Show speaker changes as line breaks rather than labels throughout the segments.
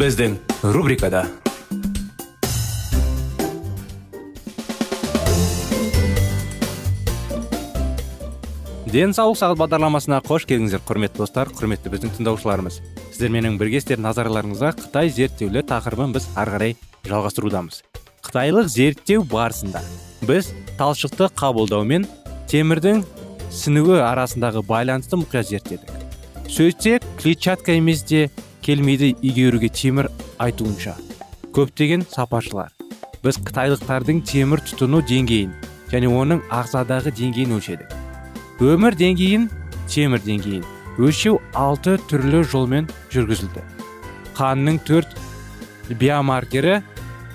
Біздің рубрикада денсаулық сағат бағдарламасына қош келдіңіздер құрметті достар құрметті біздің тыңдаушыларымыз. Сіздерменен біргестер назарларыңызға қытай зерттеулер тақырыбын біз ары қарай жалғастырудамыз. Қытайлық зерттеу барысында біз талшықты қабылдау мен темірдің сіңуі арасындағы байланысты мұқият зерттедік. Сөйтсек клетчатка емес те келмейді игеруге темір айтуынша. Көптеген сапашылар. Біз қытайлықтардың темір тұтыну деңгейін және оның ағзадағы деңгейін өлшедік. Өмір деңгейін темір деңгейін өлшеу алты түрлі жолмен жүргізілді. Қанның төрт биомаркері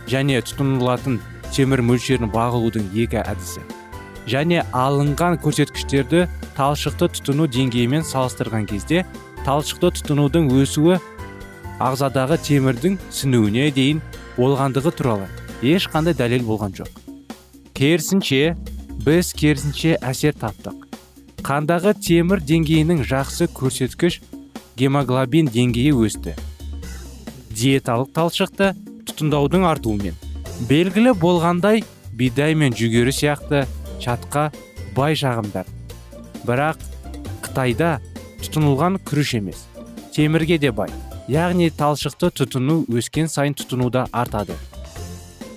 және тұтынылатын темір мөлшерін бағылудың екі әдісі және алынған көрсеткіштерді талшықты тұтыну деңгейімен салыстырған кезде талшықты тұтынудың өсуі ағзадағы темірдің сіңуіне дейін болғандығы туралы ешқандай дәлел болған жоқ. Керісінше біз керісінше әсер таптық. Қандағы темір деңгейінің жақсы көрсеткіш гемоглобин деңгейі өсті. Диеталық талшықты тұтындаудың артуымен. Белгілі болғандай бидай мен жүгері сияқты шатқа бай шағымдар бірақ қытайда тұтынылған күріш емес темірге де бай. Яғни талшықты тұтыну өскен сайын тұтынуда артады.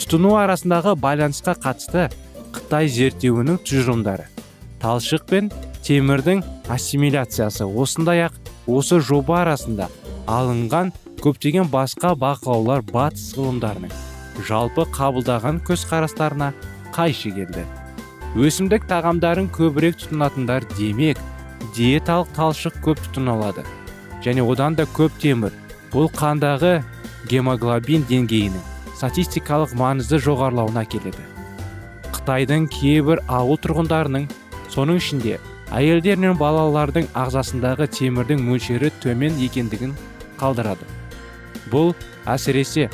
Тұтыну арасындағы байланысқа қатысты қытай зерттеуінің тұжырымдары. Талшық пен темірдің ассимиляциясы осындай ақ осы жоба арасында алынған көптеген басқа бақылаулар батыс ғылымдарының жалпы қабылдаған көзқарастарына қайшы келді. Өсімдік тағамдарын көбірек тұтынатындар демек диеталық талшық көп тұтынылады және одан да көп темір. Бұл қандағы гемоглобин деңгейінің статистикалық маңызды жоғарылауына келеді. Қытайдың кейбір ауыл тұрғындарының соның ішінде әйелдер мен балалардың ағзасындағы темірдің мөлшері төмен екендігін қалдырады. Бұл әсіресе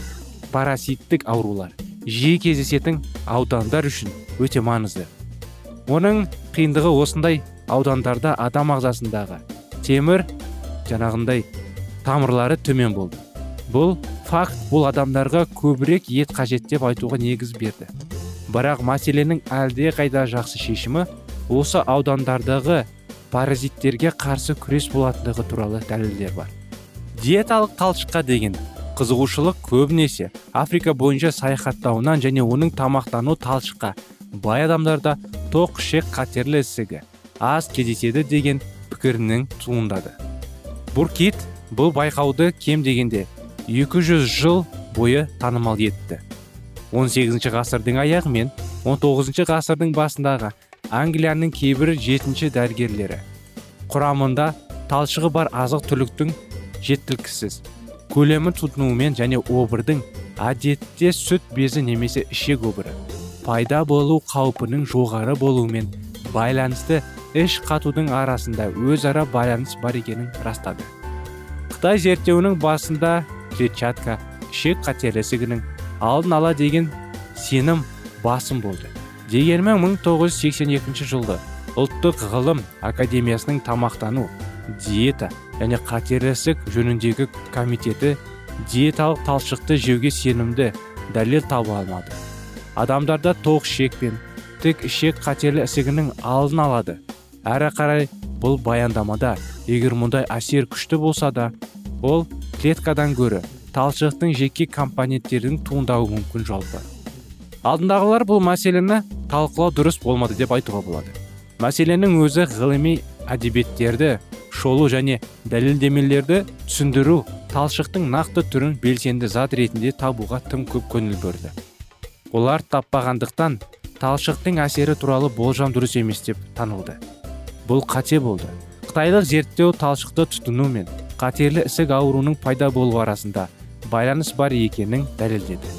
параситтік аурулар жиі кездесетін аудандар үшін өте маңызды. Оның қиындығы осындай аудандарда адам ағзасындағы темір жаңағындай тамырлары төмен болды. Бұл факт бұл адамдарға көбірек ет қажет деп айтуға негіз берді. Бірақ мәселенің әлде қайда жақсы шешімі осы аудандардағы паразиттерге қарсы күрес болатындығы туралы дәлелдер бар. Диеталық талшыққа деген қызығушылық көбінесе африка бойынша саяхаттауынан және оның тамақтану талшыққа бай адамдарда тоқ ішек қатерлі ісігі аз кездеседі деген пікірінің туындады. Буркит бұл байқауды кем дегенде 200 жыл бойы танымал етті. 18 ғасырдың аяғы мен 19 ғасырдың басындағы англияның кейбір жетінші дәрігерлері. Құрамында талшығы бар азық түліктің жеткіліксіз көлемі тұтынуымен және обырдың әдетте сүт безі немесе ішек обыры пайда болу қаупінің жоғары болуымен байланысты іш қатудың арасында өзара байланыс бар екенін растады. Қытай зерттеуінің басында клетчатка ішек қатерлі ісігінің алдын ала деген сенім басым болды дегенмен 1982 жылы ұлттық ғылым академиясының тамақтану диета және қатерлі ісік жөніндегі комитеті диеталық талшықты жеуге сенімді дәлел таба алмады. Адамдарда тоқ ішек пен тік ішек қатерлі ісігінің алдын алады. Әрі қарай бұл баяндамада егер мұндай әсер күшті болса да ол клеткадан гөрі талшықтың жеке компоненттердің туындауы мүмкін жалпы. Алдындағылар бұл мәселені талқылау дұрыс болмады деп айтуға болады. Мәселенің өзі ғылыми әдебиеттерді шолу және дәлелдемелерді түсіндіру талшықтың нақты түрін белсенді зат ретінде табуға тым көп көңіл бөлді. Олар таппағандықтан талшықтың әсері туралы болжам дұрыс емес деп танылды. Бұл қате болды. Қытайлық зерттеу талшықты тұтыну мен қатерлі ісік ауруының пайда болуы арасында байланыс бар екенін дәлелдеді.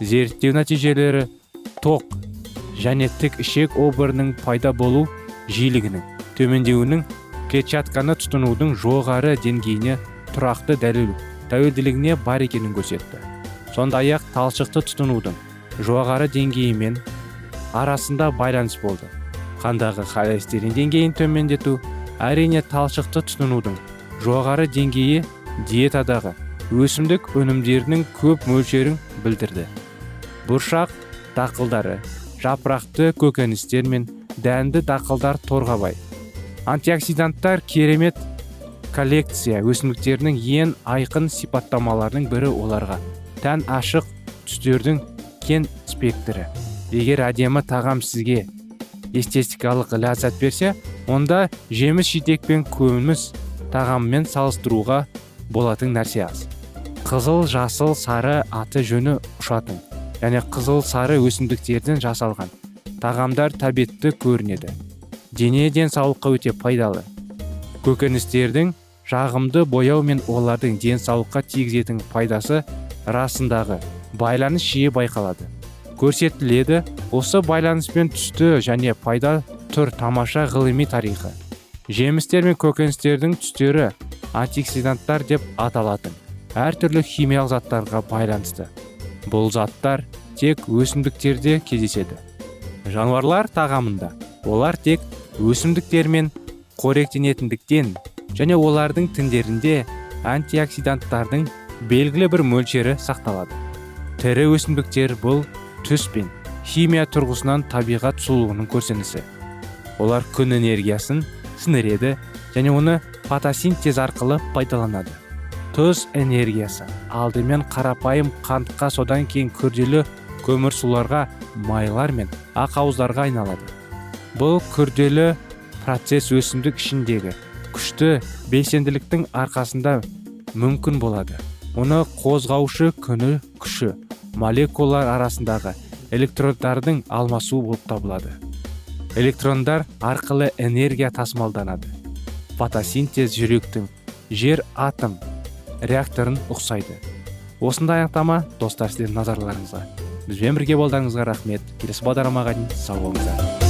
Зерттеу нәтижелері тоқ және тік ішек обырының пайда болу жиілігінің төмендеуінің клетчатканы тұтынудың жоғары деңгейіне тұрақты дәлел тәуелділігіне бар екенін көрсетті. Сондай ақ талшықты тұтынудың жоғары деңгейімен арасында байланыс болды. Қандағы холестерин деңгейін төмендету әрине талшықты тұтынудың жоғары деңгейі диетадағы өсімдік өнімдерінің көп мөлшерін білдірді. Бұршақ дақылдары жапырақты көкөністер мен дәнді дақылдар торғабай. Антиоксиданттар керемет коллекция өсімдіктерінің ең айқын сипаттамаларының бірі оларға. Тән ашық түстердің кен спектрі. Егер әдемі тағам сізге эстетикалық ләззат берсе онда жеміс жидек пен көміс тағаммен салыстыруға болатын нәрсе аз. Қызыл жасыл сары аты жөні ұшатын және қызыл сары өсімдіктерден жасалған тағамдар тәбетті көрінеді. Дене денсаулыққа өте пайдалы. Көкөністердің жағымды бояу мен олардың денсаулыққа тигізетін пайдасы расындағы байланыс жиі байқалады. Көрсетіледі. Осы байланыспен түсті және пайда тұр тамаша ғылыми тарихы. Жемістер мен көкөністердің түстері антиоксиданттар деп аталатын әртүрлі химиялық заттарға байланысты. Бұл заттар тек өсімдіктерде кездеседі. Жануарлар тағамында олар тек өсімдіктермен қоректенетіндіктен және олардың тіндерінде антиоксиданттардың белгілі бір мөлшері сақталады. Тірі өсімдіктер бұл түс пен химия тұрғысынан табиғат сұлулығының көрсенісі олар күн энергиясын сіңіреді және оны фотосинтез арқылы пайдаланады. Тұз энергиясы алдымен қарапайым қантқа содан кейін күрделі көмірсуларға майлар мен ақауыздарға айналады. Бұл күрделі процесс өсімдік ішіндегі күшті белсенділіктің арқасында мүмкін болады. Оны қозғаушы күні күші молекулалар арасындағы электрондардың алмасуы болып табылады. Электрондар арқылы энергия тасымалданады. Фотосинтез жүректің жер атом реакторын ұқсайды. Осындай анықтама достар сіздердің назарларыңызға. Бізбен бірге болғаныңызға рахмет. Келесі бағдарламаға дейін сау болыңыздар.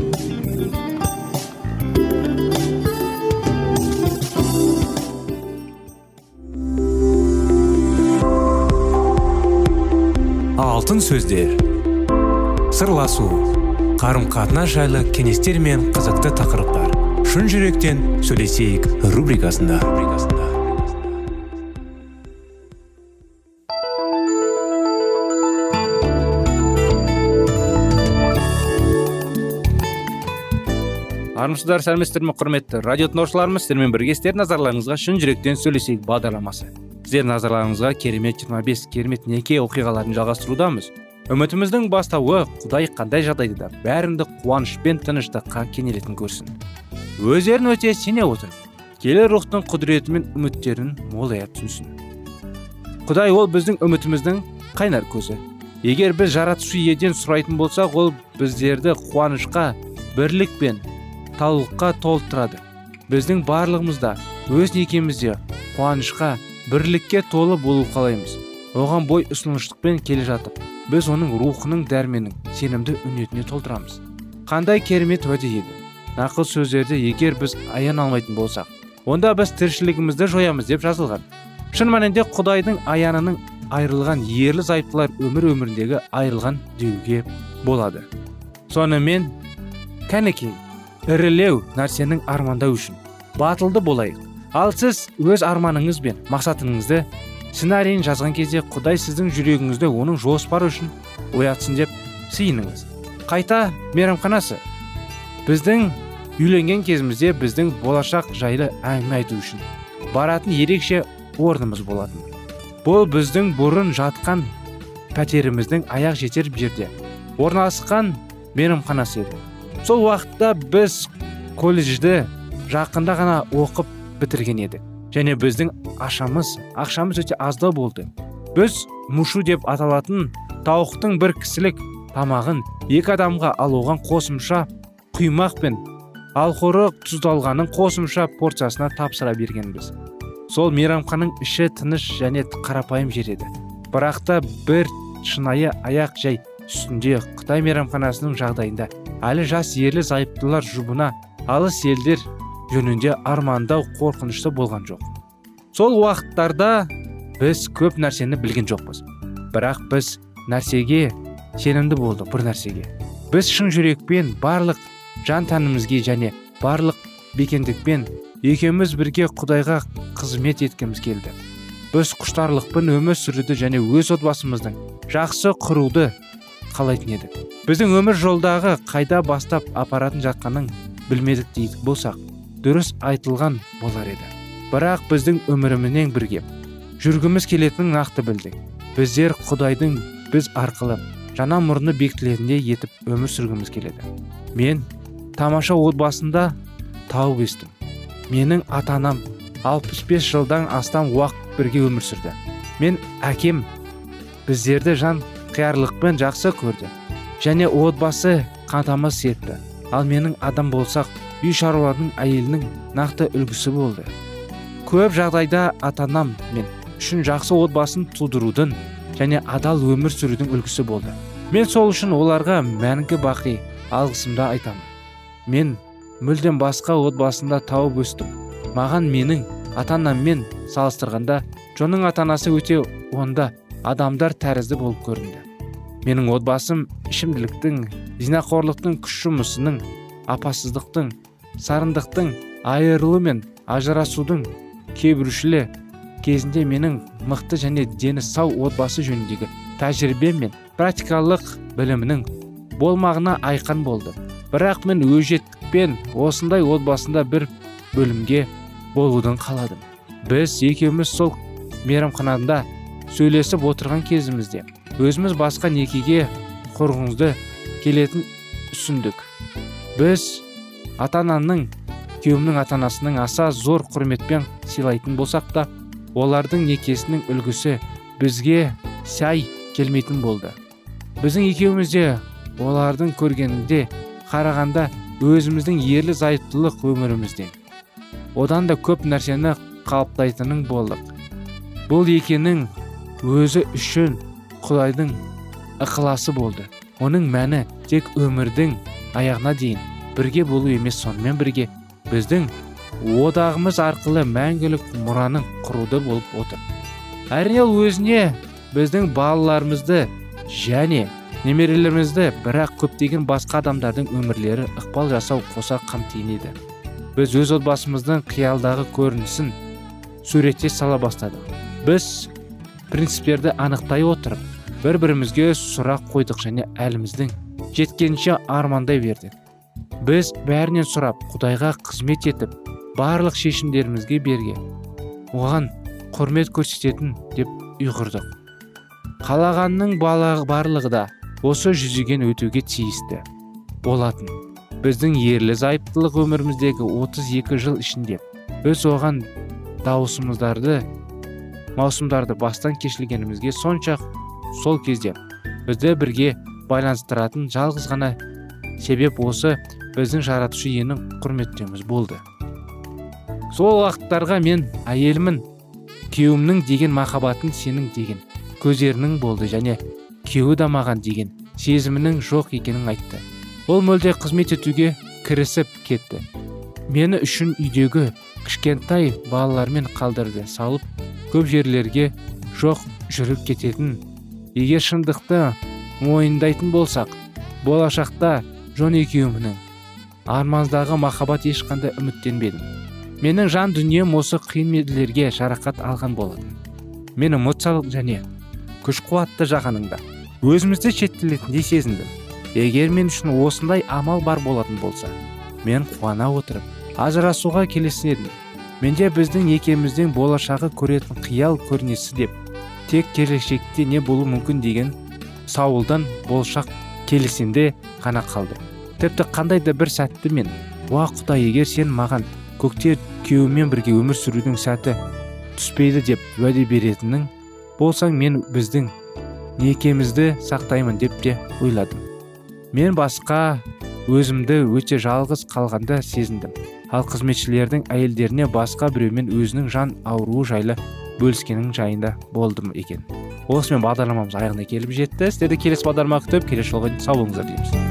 Алтын сөздер. Сырласу қарым қатынас жайлы кеңестер мен қызықты тақырыптар. Шын жүректен сөйлесейік рубрикасында.
Армысыздар сәлеметсіздер ме құрметті радио тыңдаушыларымыз сіздермен бірге сіздер назарларыңызға шын жүректен сөйлесейік бағдарламасы. Сіздер назарларыңызға керемет 25 керемет неке оқиғаларын жалғастырудамыз. Үмітіміздің бастауы құдай қандай жағдайда да қуаныш пен тыныштыққа кенелетін көрсін. Өздерін өте сене отырып келер рухтың құдіреті мен үміттерін молая түсінсін. Құдай ол біздің үмітіміздің қайнар көзі. Егер біз жаратушы иеден сұрайтын болсақ ол біздерді қуанышқа бірлік пен талылыққа толтырады. Біздің барлығымызда өз некемізде қуанышқа бірлікке толы болу қалаймыз. Оған бой ұсыныштықпен келе жатып біз оның рухының дәрменін сенімді үнетіне толтырамыз. Қандай керемет уәде еді. Нақыл сөздерді егер біз аян алмайтын болсақ онда біз тіршілігімізді жоямыз деп жазылған. Шын мәнінде құдайдың аянының айырылған ерлі зайыптылар өмір өміріндегі айырылған деуге болады. Сонымен кәнекей ірілеу нәрсенің армандау үшін батылды болайық. Ал сіз өз арманыңыз бен мақсатыңызды сценарийін жазған кезде құдай сіздің жүрегіңізді оның жоспары үшін оятсын деп сиыныңыз қайта мейрамханасы. Біздің үйленген кезімізде біздің болашақ жайлы әңгіме айту үшін баратын ерекше орнымыз болатын. Бұл біздің бұрын жатқан пәтеріміздің аяқ жетер жерде орналасқан мейрамханасы еді. Сол уақытта біз колледжді жақында ғана оқып бітірген едік және біздің ашамыз ақшамыз өте аздау болды. Біз мушу деп аталатын тауықтың бір кісілік тамағын екі адамға ал оған қосымша құймақ пен алхоры тұздалғанын қосымша порциясына тапсыра бергенбіз. Сол мейрамхананың іші тыныш және қарапайым жер еді. Бірақ та бір шынайы аяқ жай үстінде қытай мейрамханасының жағдайында әлі жас ерлі зайыптылар жұбына алыс елдер жөнінде армандау қорқынышты болған жоқ. Сол уақыттарда біз көп нәрсені білген жоқпыз. Бірақ біз нәрсеге сенімді болдық бір нәрсеге. Біз шын жүрекпен барлық жан тәнімізге және барлық бекендікпен екеуміз бірге құдайға қызмет еткіміз келді. Біз құштарлықпен өмір сүруді және өз отбасымыздың жақсы құруды қалайтын едік. Біздің өмір жолдағы қайда бастап апаратын жатқанын білмедік дейтін болсақ. Дұрыс айтылған болар еді. Бірақ біздің өміріменен бірге жүргіміз келетінін нақты білдік. Біздер құдайдың біз арқылы жаңа мұрны бекітілетіндей етіп өмір сүргіміз келеді. Мен тамаша отбасында тауып естім менің ата анам 65 жылдан астам уақыт бірге өмір сүрді. Мен әкем біздерді жан қиярлықпен жақсы көрді және отбасы қамтамасыз етті. Ал менің адам болсақ үй шаруаның әйелінің нақты үлгісі болды. Көп жағдайда ата анам мен үшін жақсы отбасын тудырудың және адал өмір сүрудің үлгісі болды. Мен сол үшін оларға мәңгі бақи алғысымды айтамын. Мен мүлдем басқа отбасында тауып өстім. Маған менің ата анаммен салыстырғанда джонның ата анасы өте онда адамдар тәрізді болып көрінді. Менің отбасым ішімділіктің зинақорлықтың күш жұмысының апасыздықтың сарындықтың айырылу мен ажырасудың кейбіршілі кезінде менің мықты және дені сау отбасы жөніндегі тәжірибем мен практикалық білімінің болмағына айқан болды. Бірақ мен өжеттікпен осындай отбасында бір бөлімге болудың қаладым. Біз екеуміз сол мейрамханада сөйлесіп отырған кезімізде өзіміз басқа некеге құрғыңызды келетін үсіндік біз ата ананың күйеуімнің ата анасының аса зор құрметпен сыйлайтын болсақ та олардың некесінің үлгісі бізге сай келмейтін болды. Біздің екеумізде олардың көргенінде қарағанда өзіміздің ерлі зайыптылық өмірімізден одан да көп нәрсені қалыптайтының болдық. Бұл екенің өзі үшін құдайдың ықыласы болды. Оның мәні тек өмірдің аяғына дейін. Бірге болу емес сонымен бірге біздің одағымыз арқылы мәңгілік мұраның құруды болып отыр. Әрине ол өзіне біздің балаларымызды және немерелерімізді бірақ көптеген басқа адамдардың өмірлері ықпал жасау қоса қамтиын еді біз өз отбасымыздың қиялдағы көрінісін суретте сала бастадық. Біз принциптерді анықтай отырып бір бірімізге сұрақ қойдық және әліміздің жеткенше армандай бердік. Біз бәрінен сұрап құдайға қызмет етіп барлық шешімдерімізге берге оған құрмет көрсететін деп ұйғырдық. Қалағанның барлығы да осы жүзеген өтуге тиісті болатын. Біздің ерлі зайыптылық өміріміздегі 32 жыл ішінде біз оған дауысымыздарды маусымдарды бастан кешілгенімізге сонша сол кезде бізді бірге байланыстыратын жалғыз ғана себеп осы біздің жаратушы иенің құрметтеуіміз болды. Сол уақыттарға мен әйелімін күйеуімнің деген махаббатын сенің деген көздерінің болды және күйеуі да маған деген сезімінің жоқ екенін айтты. Ол мүлде қызмет етуге кірісіп кетті. Мені үшін үйдегі кішкентай балалармен қалдырды салып көп жерлерге жоқ жүріп кететін. Егер шындықты мойындайтын болсақ болашақта жон екеумінің арманыздағы махаббат ешқандай үміттенбедім. Менің жан дүнием осы қиын меділерге жарақат алған болатын. Мен эмоциялық және күш қуатты жағаныңда өзімізді шеттелетіндей сезіндім. Егер мен үшін осындай амал бар болатын болса мен қуана отырып ажырасуға келісер едім. Менде біздің екеуміздің болашағы көретін қиял көрінесі деп тек келешекте не болуы мүмкін деген сауылдан болашақ келесенде ғана қалды тіпті қандай да бір сәтті мен уа құдай егер сен маған көкте күйеуіммен бірге өмір сүрудің сәті түспейді деп уәде беретінің болсаң мен біздің некемізді сақтаймын деп те ойладым. Мен басқа өзімді өте жалғыз қалғанда сезіндім. Ал қызметшілердің әйелдеріне басқа біреумен өзінің жан ауруы жайлы бөліскенің жайында болдым екен. Осымен бағдарламамыз аяғына келіп жетті. Сіздерді келесі бағдарлама күтіп келесі жолға сау болыңыздар дейміз.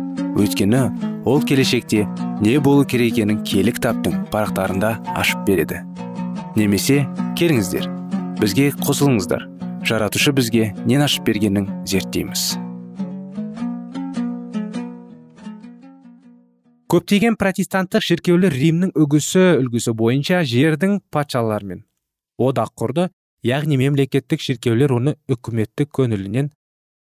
Өйткені ол келешекте не болу керек екенін кітаптың парақтарында ашып береді. Немесе келіңіздер бізге қосылыңыздар. Жаратушы бізге нен ашып бергенін зерттейміз. Көптеген протестанттық шіркеулер римнің үгісі үлгісі бойынша жердің патшаларымен. Одақ құрды яғни мемлекеттік шіркеулер оны үкіметтік көңілінен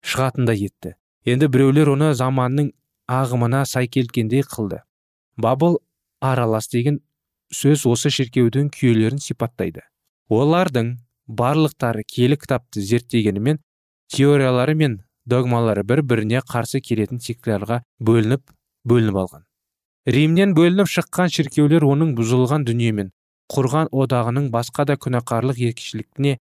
шығатындай етті. Енді біреулер оны заманның ағымына сай келгендей қылды. Бабыл аралас деген сөз осы шіркеудің күйелерін сипаттайды. Олардың барлықтары киелі кітапты зерттегенімен теориялары мен догмалары бір біріне қарсы келетін секталарға бөлініп бөлініп алған. Римнен бөлініп шыққан шіркеулер оның бұзылған дүниемен құрған одағының басқа да күнәқарлық еркешілігіне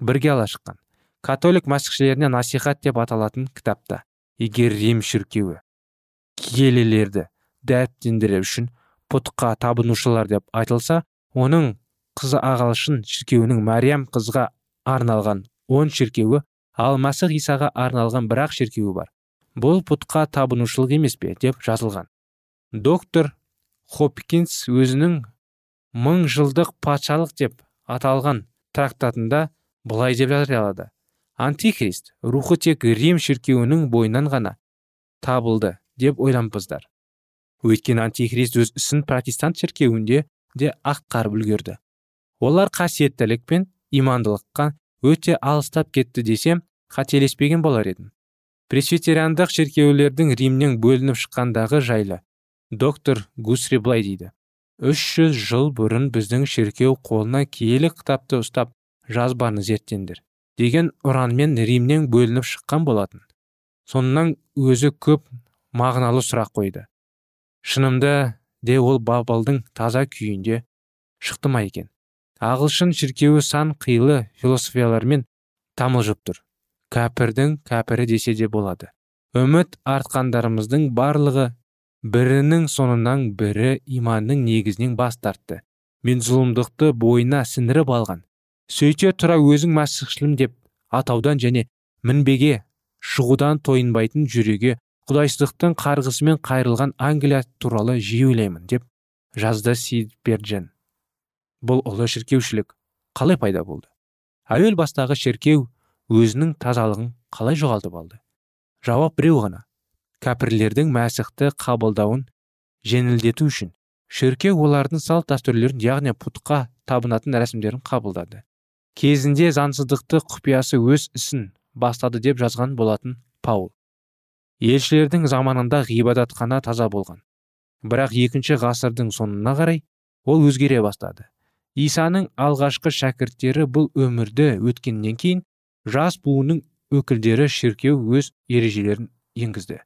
бірге ала шыққан католик мәсіхшілеріне насихат деп аталатын кітапта егер рим шіркеуі киелелерді дәріптендіру үшін пұтқа табынушылар деп айтылса оның қызы ағалшын шіркеуінің мәриям қызға арналған он шіркеуі ал мәсіх исаға арналған бірақ шіркеуі бар. Бұл пұтқа табынушылық емес пе деп жазылған. Доктор хопкинс өзінің мың жылдық патшалық деп аталған трактатында былай деп жариялады антихрист рухы тек рим шіркеуінің бойынан ғана табылды. Деп ойлампыздар өйткені антихрист өз ісін протестант шіркеуінде де атқарып үлгерді. Олар қасиеттілік пен имандылыққа өте алыстап кетті десем қателеспеген болар едім пресвитериандық шіркеулердің римнен бөлініп шыққандағы жайлы доктор гусри былай дейді. Үш жүз жыл бұрын біздің шіркеу қолына киелі кітапты ұстап жазбаны зерттендір деген ұранмен римнен бөлініп шыққан болатын. Соңынан өзі көп мағыналы сұрақ қойды. Шынымда де ол бабалдың таза күйінде шықты ма екен? Ағылшын шіркеуі сан қилы философиялармен тамылжып тұр. Кәпірдің кәпірі десе де болады. Үміт артқандарымыздың барлығы бірінің соңынан бірі иманның негізінен бас тартты. Мен зұлымдықты бойына сіңіріп алған. Сөйте тұра өзің мәсіхшілім деп атаудан және мінбеге шығудан тойынбайтын жүреге құдайсыздықтың қарғысымен қайрылған англия туралы жиі ойлаймын деп жазды сидберджен бұл ұлы шіркеушілік қалай пайда болды? Әуел бастағы шіркеу өзінің тазалығын қалай жоғалтып алды? Жауап біреу ғана. Кәпірлердің мәсіхті қабылдауын жеңілдету үшін шіркеу олардың салт дәстүрлерін яғни пұтқа табынатын рәсімдерін қабылдады. Кезінде заңсыздықты құпиясы өз ісін бастады деп жазған болатын паул. Елшілердің заманында ғибадатхана таза болған. Бірақ екінші ғасырдың соңына қарай ол өзгере бастады. Исаның алғашқы шәкірттері бұл өмірді өткеннен кейін жас буынның өкілдері шіркеу өз ережелерін енгізді.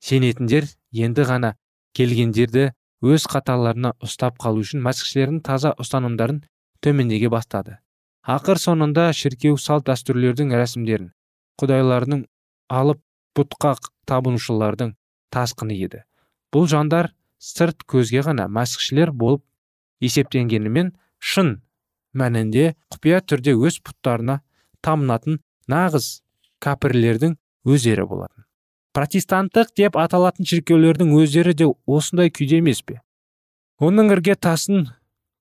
Сенетіндер енді ғана келгендерді өз қаталарына ұстап қалу үшін мәсіхшілердің таза ұстанымдарын төмендеге бастады. Ақыр соңында шіркеу салт дәстүрлердің рәсімдерін құдайлардың алып бұтқа табынушылардың тасқыны еді. Бұл жандар сырт көзге ғана мәсіхшілер болып есептенгенімен шын мәнінде құпия түрде өз пұттарына тамынатын нағыз кәпірлердің өздері болатын. Протестанттық деп аталатын шіркеулердің өздері де осындай күйде емес пе? Оның ірге тасын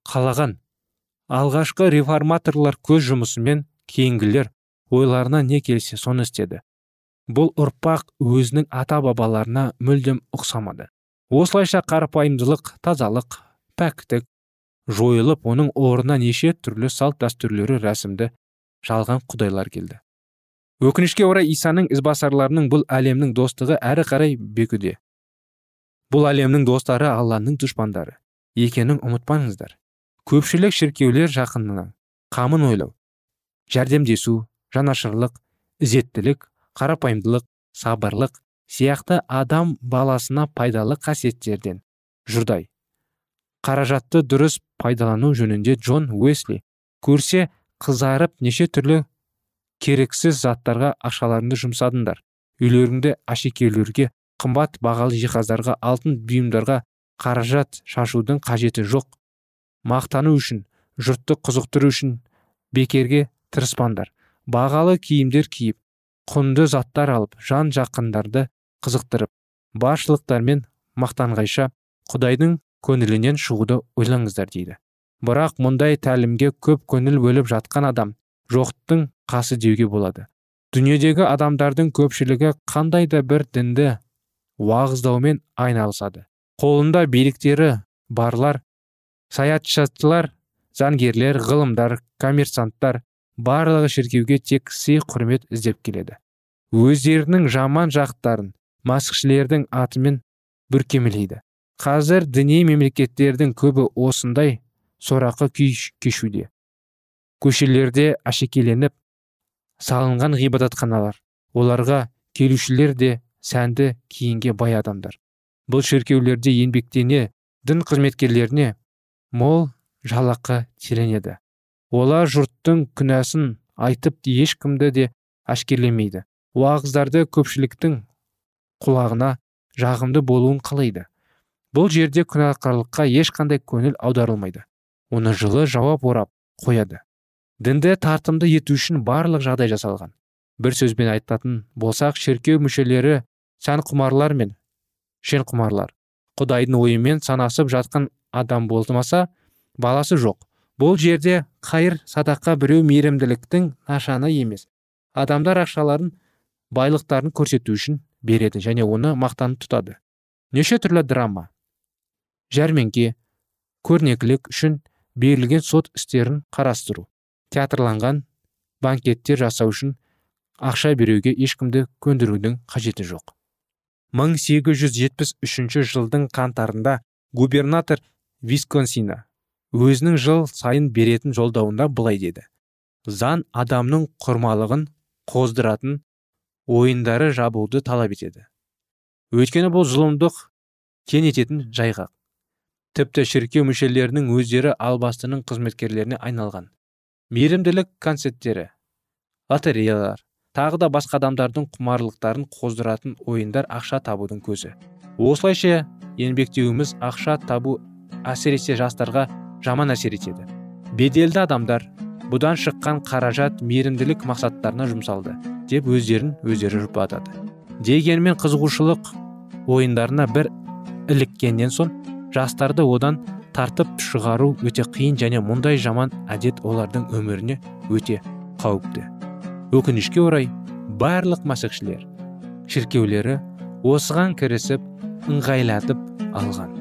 қалаған алғашқы реформаторлар көз жұмысымен кейінгілер ойларына не келсе соны істеді. Бұл ұрпақ өзінің ата бабаларына мүлдем ұқсамады. Осылайша қарапайымдылық тазалық пәктік жойылып оның орнына неше түрлі салт дәстүрлері рәсімді жалған құдайлар келді. Өкінішке орай исаның ізбасарларының бұл әлемнің достығы әрі қарай бекуде бұл әлемнің достары алланың дұшпандары. Екенін ұмытпаңыздар. Көпшілік шіркеулер жақынына қамын ойлау жәрдемдесу жанашырлық ізеттілік қарапайымдылық сабырлық сияқты адам баласына пайдалы қасиеттерден жұрдай қаражатты дұрыс пайдалану жөнінде джон уэсли көрсе қызарып неше түрлі керексіз заттарға ақшаларыңды жұмсадыңдар. Үйлеріңді әшекейлерге қымбат бағалы жиһаздарға алтын бұйымдарға қаражат шашудың қажеті жоқ. Мақтану үшін жұртты қызықтыру үшін бекерге тырыспаңдар. Бағалы киімдер киіп құнды заттар алып жан жақындарды қызықтырып баршылықтармен мақтанғайша құдайдың көңілінен шығуды ойлаңыздар дейді. Бірақ мұндай тәлімге көп көңіл бөліп жатқан адам жоқтың қасы деуге болады. Дүниедегі адамдардың көпшілігі қандай да бір дінді уағыздаумен айналысады. Қолында биліктері барлар саятшылар заңгерлер ғылымдар коммерсанттар барлығы шіркеуге тек сый құрмет іздеп келеді. Өздерінің жаман жақтарын масқішілердің атымен бүркемелейді. Қазір діни мемлекеттердің көбі осындай
сорақы күй кешуде. Көшелерде әшекейленіп салынған ғибадатханалар оларға келушілер де сәнді киінге бай адамдар. Бұл шіркеулерде еңбектене дін қызметкерлеріне мол жалақы теленеді олар жұрттың күнәсін айтып ешкімді де әшкерлемейді уағыздарды көпшіліктің құлағына жағымды болуын қалайды. Бұл жерде күнәқарлыққа ешқандай көңіл аударылмайды. Оны жылы жауап орап қояды. Дінді тартымды ету үшін барлық жағдай жасалған. Бір сөзбен айтатын болсақ шіркеу мүшелері сәнқұмарлар мен шенқұмарлар. Құдайдың ойымен санасып жатқан адам болмаса баласы жоқ. Бұл жерде қайыр садақа біреу мейірімділіктің нашаны емес. Адамдар ақшаларын байлықтарын көрсету үшін береді және оны мақтанып тұтады. Неше түрлі драма жәрмеңке көрнекілік үшін берілген сот істерін қарастыру театрланған банкеттер жасау үшін ақша беруге ешкімді көндірудің қажеті жоқ. 1873 жылдың қаңтарында губернатор висконсина өзінің жыл сайын беретін жолдауында былай деді. Заң адамның құрмалығын қоздыратын ойындары жабуды талап етеді. Өйткені бұл зұлымдық кен ететін жайғақ. Тіпті шіркеу мүшелерінің өздері албастының қызметкерлеріне айналған. Мейірімділік концерттері лотереялар тағы да басқа адамдардың құмарлықтарын қоздыратын ойындар ақша табудың көзі. Осылайша еңбектеуіміз ақша табу әсіресе жастарға жаман әсер етеді. Беделді адамдар бұдан шыққан қаражат мейірімділік мақсаттарына жұмсалды деп өздерін өздері жұбатады. Дегенмен қызығушылық ойындарына бір іліккеннен соң жастарды одан тартып шығару өте қиын және мұндай жаман әдет олардың өміріне өте қауіпті. Өкінішке орай барлық масықшілер шіркеулері осыған кірісіп ыңғайлатып алған.